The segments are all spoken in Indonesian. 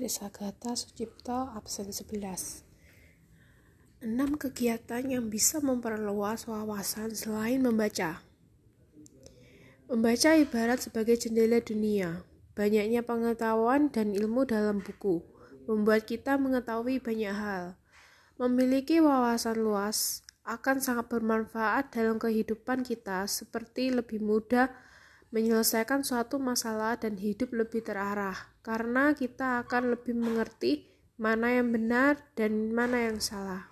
Trisagata Sucipto absen 11 Enam kegiatan yang bisa memperluas wawasan selain membaca. Membaca ibarat sebagai jendela dunia. Banyaknya pengetahuan dan ilmu dalam buku Membuat kita mengetahui banyak hal. Memiliki wawasan luas akan sangat bermanfaat dalam kehidupan kita seperti lebih mudah menyelesaikan suatu masalah dan hidup lebih terarah, karena kita akan lebih mengerti mana yang benar dan mana yang salah.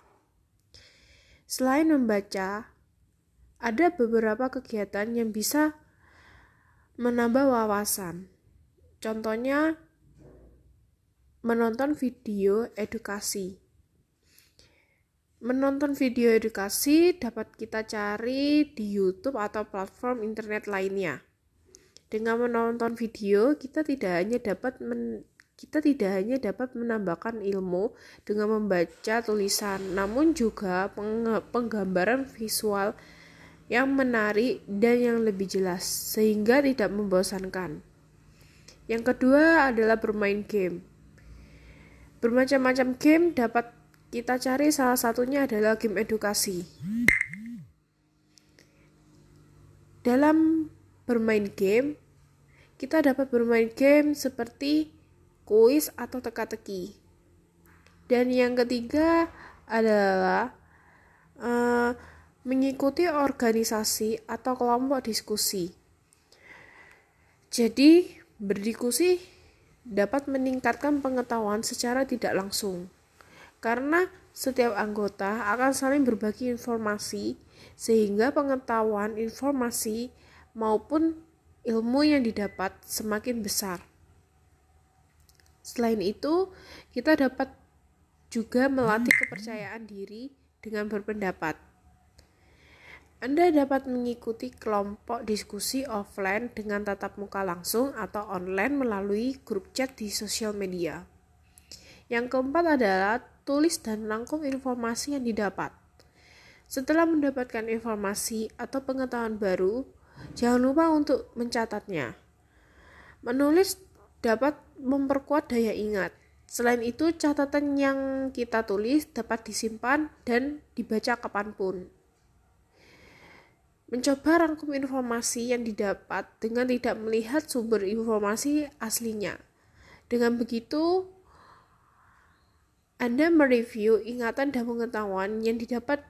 Selain membaca, ada beberapa kegiatan yang bisa menambah wawasan. Contohnya, menonton video edukasi. Menonton video edukasi dapat kita cari di YouTube atau platform internet lainnya. Dengan menonton video, kita tidak hanya dapat men kita tidak hanya dapat menambahkan ilmu dengan membaca tulisan, namun juga penggambaran visual yang menarik dan yang lebih jelas, sehingga tidak membosankan. Yang kedua adalah bermain game. Bermacam-macam game dapat kita cari, salah satunya adalah game edukasi. Dalam bermain game, kita dapat bermain game seperti kuis atau teka-teki. Dan yang ketiga adalah uh, mengikuti organisasi atau kelompok diskusi. Jadi, berdiskusi dapat meningkatkan pengetahuan secara tidak langsung. Karena setiap anggota akan saling berbagi informasi sehingga pengetahuan informasi maupun ilmu yang didapat semakin besar. Selain itu, kita dapat juga melatih kepercayaan diri dengan berpendapat. Anda dapat mengikuti kelompok diskusi offline dengan tatap muka langsung atau online melalui grup chat di sosial media. Yang keempat adalah tulis dan rangkum informasi yang didapat. Setelah mendapatkan informasi atau pengetahuan baru, jangan lupa untuk mencatatnya. Menulis dapat memperkuat daya ingat. Selain itu, catatan yang kita tulis dapat disimpan dan dibaca kapan pun. Mencoba rangkum informasi yang didapat dengan tidak melihat sumber informasi aslinya. Dengan begitu, Anda mereview ingatan dan pengetahuan yang didapat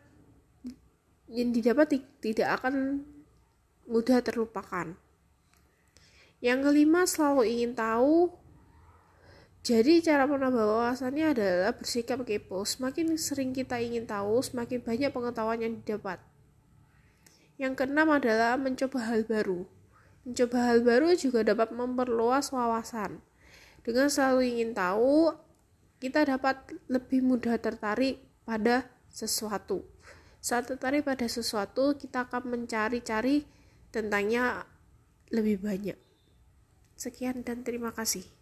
yang didapat tidak akan mudah terlupakan. Yang kelima, selalu ingin tahu. Jadi cara menambah wawasannya adalah bersikap kepo. Semakin sering kita ingin tahu, semakin banyak pengetahuan yang didapat. Yang keenam adalah mencoba hal baru. Mencoba hal baru juga dapat memperluas wawasan. Dengan selalu ingin tahu, kita dapat lebih mudah tertarik pada sesuatu. Saat tertarik pada sesuatu, kita akan mencari-cari tentangnya lebih banyak. Sekian dan terima kasih.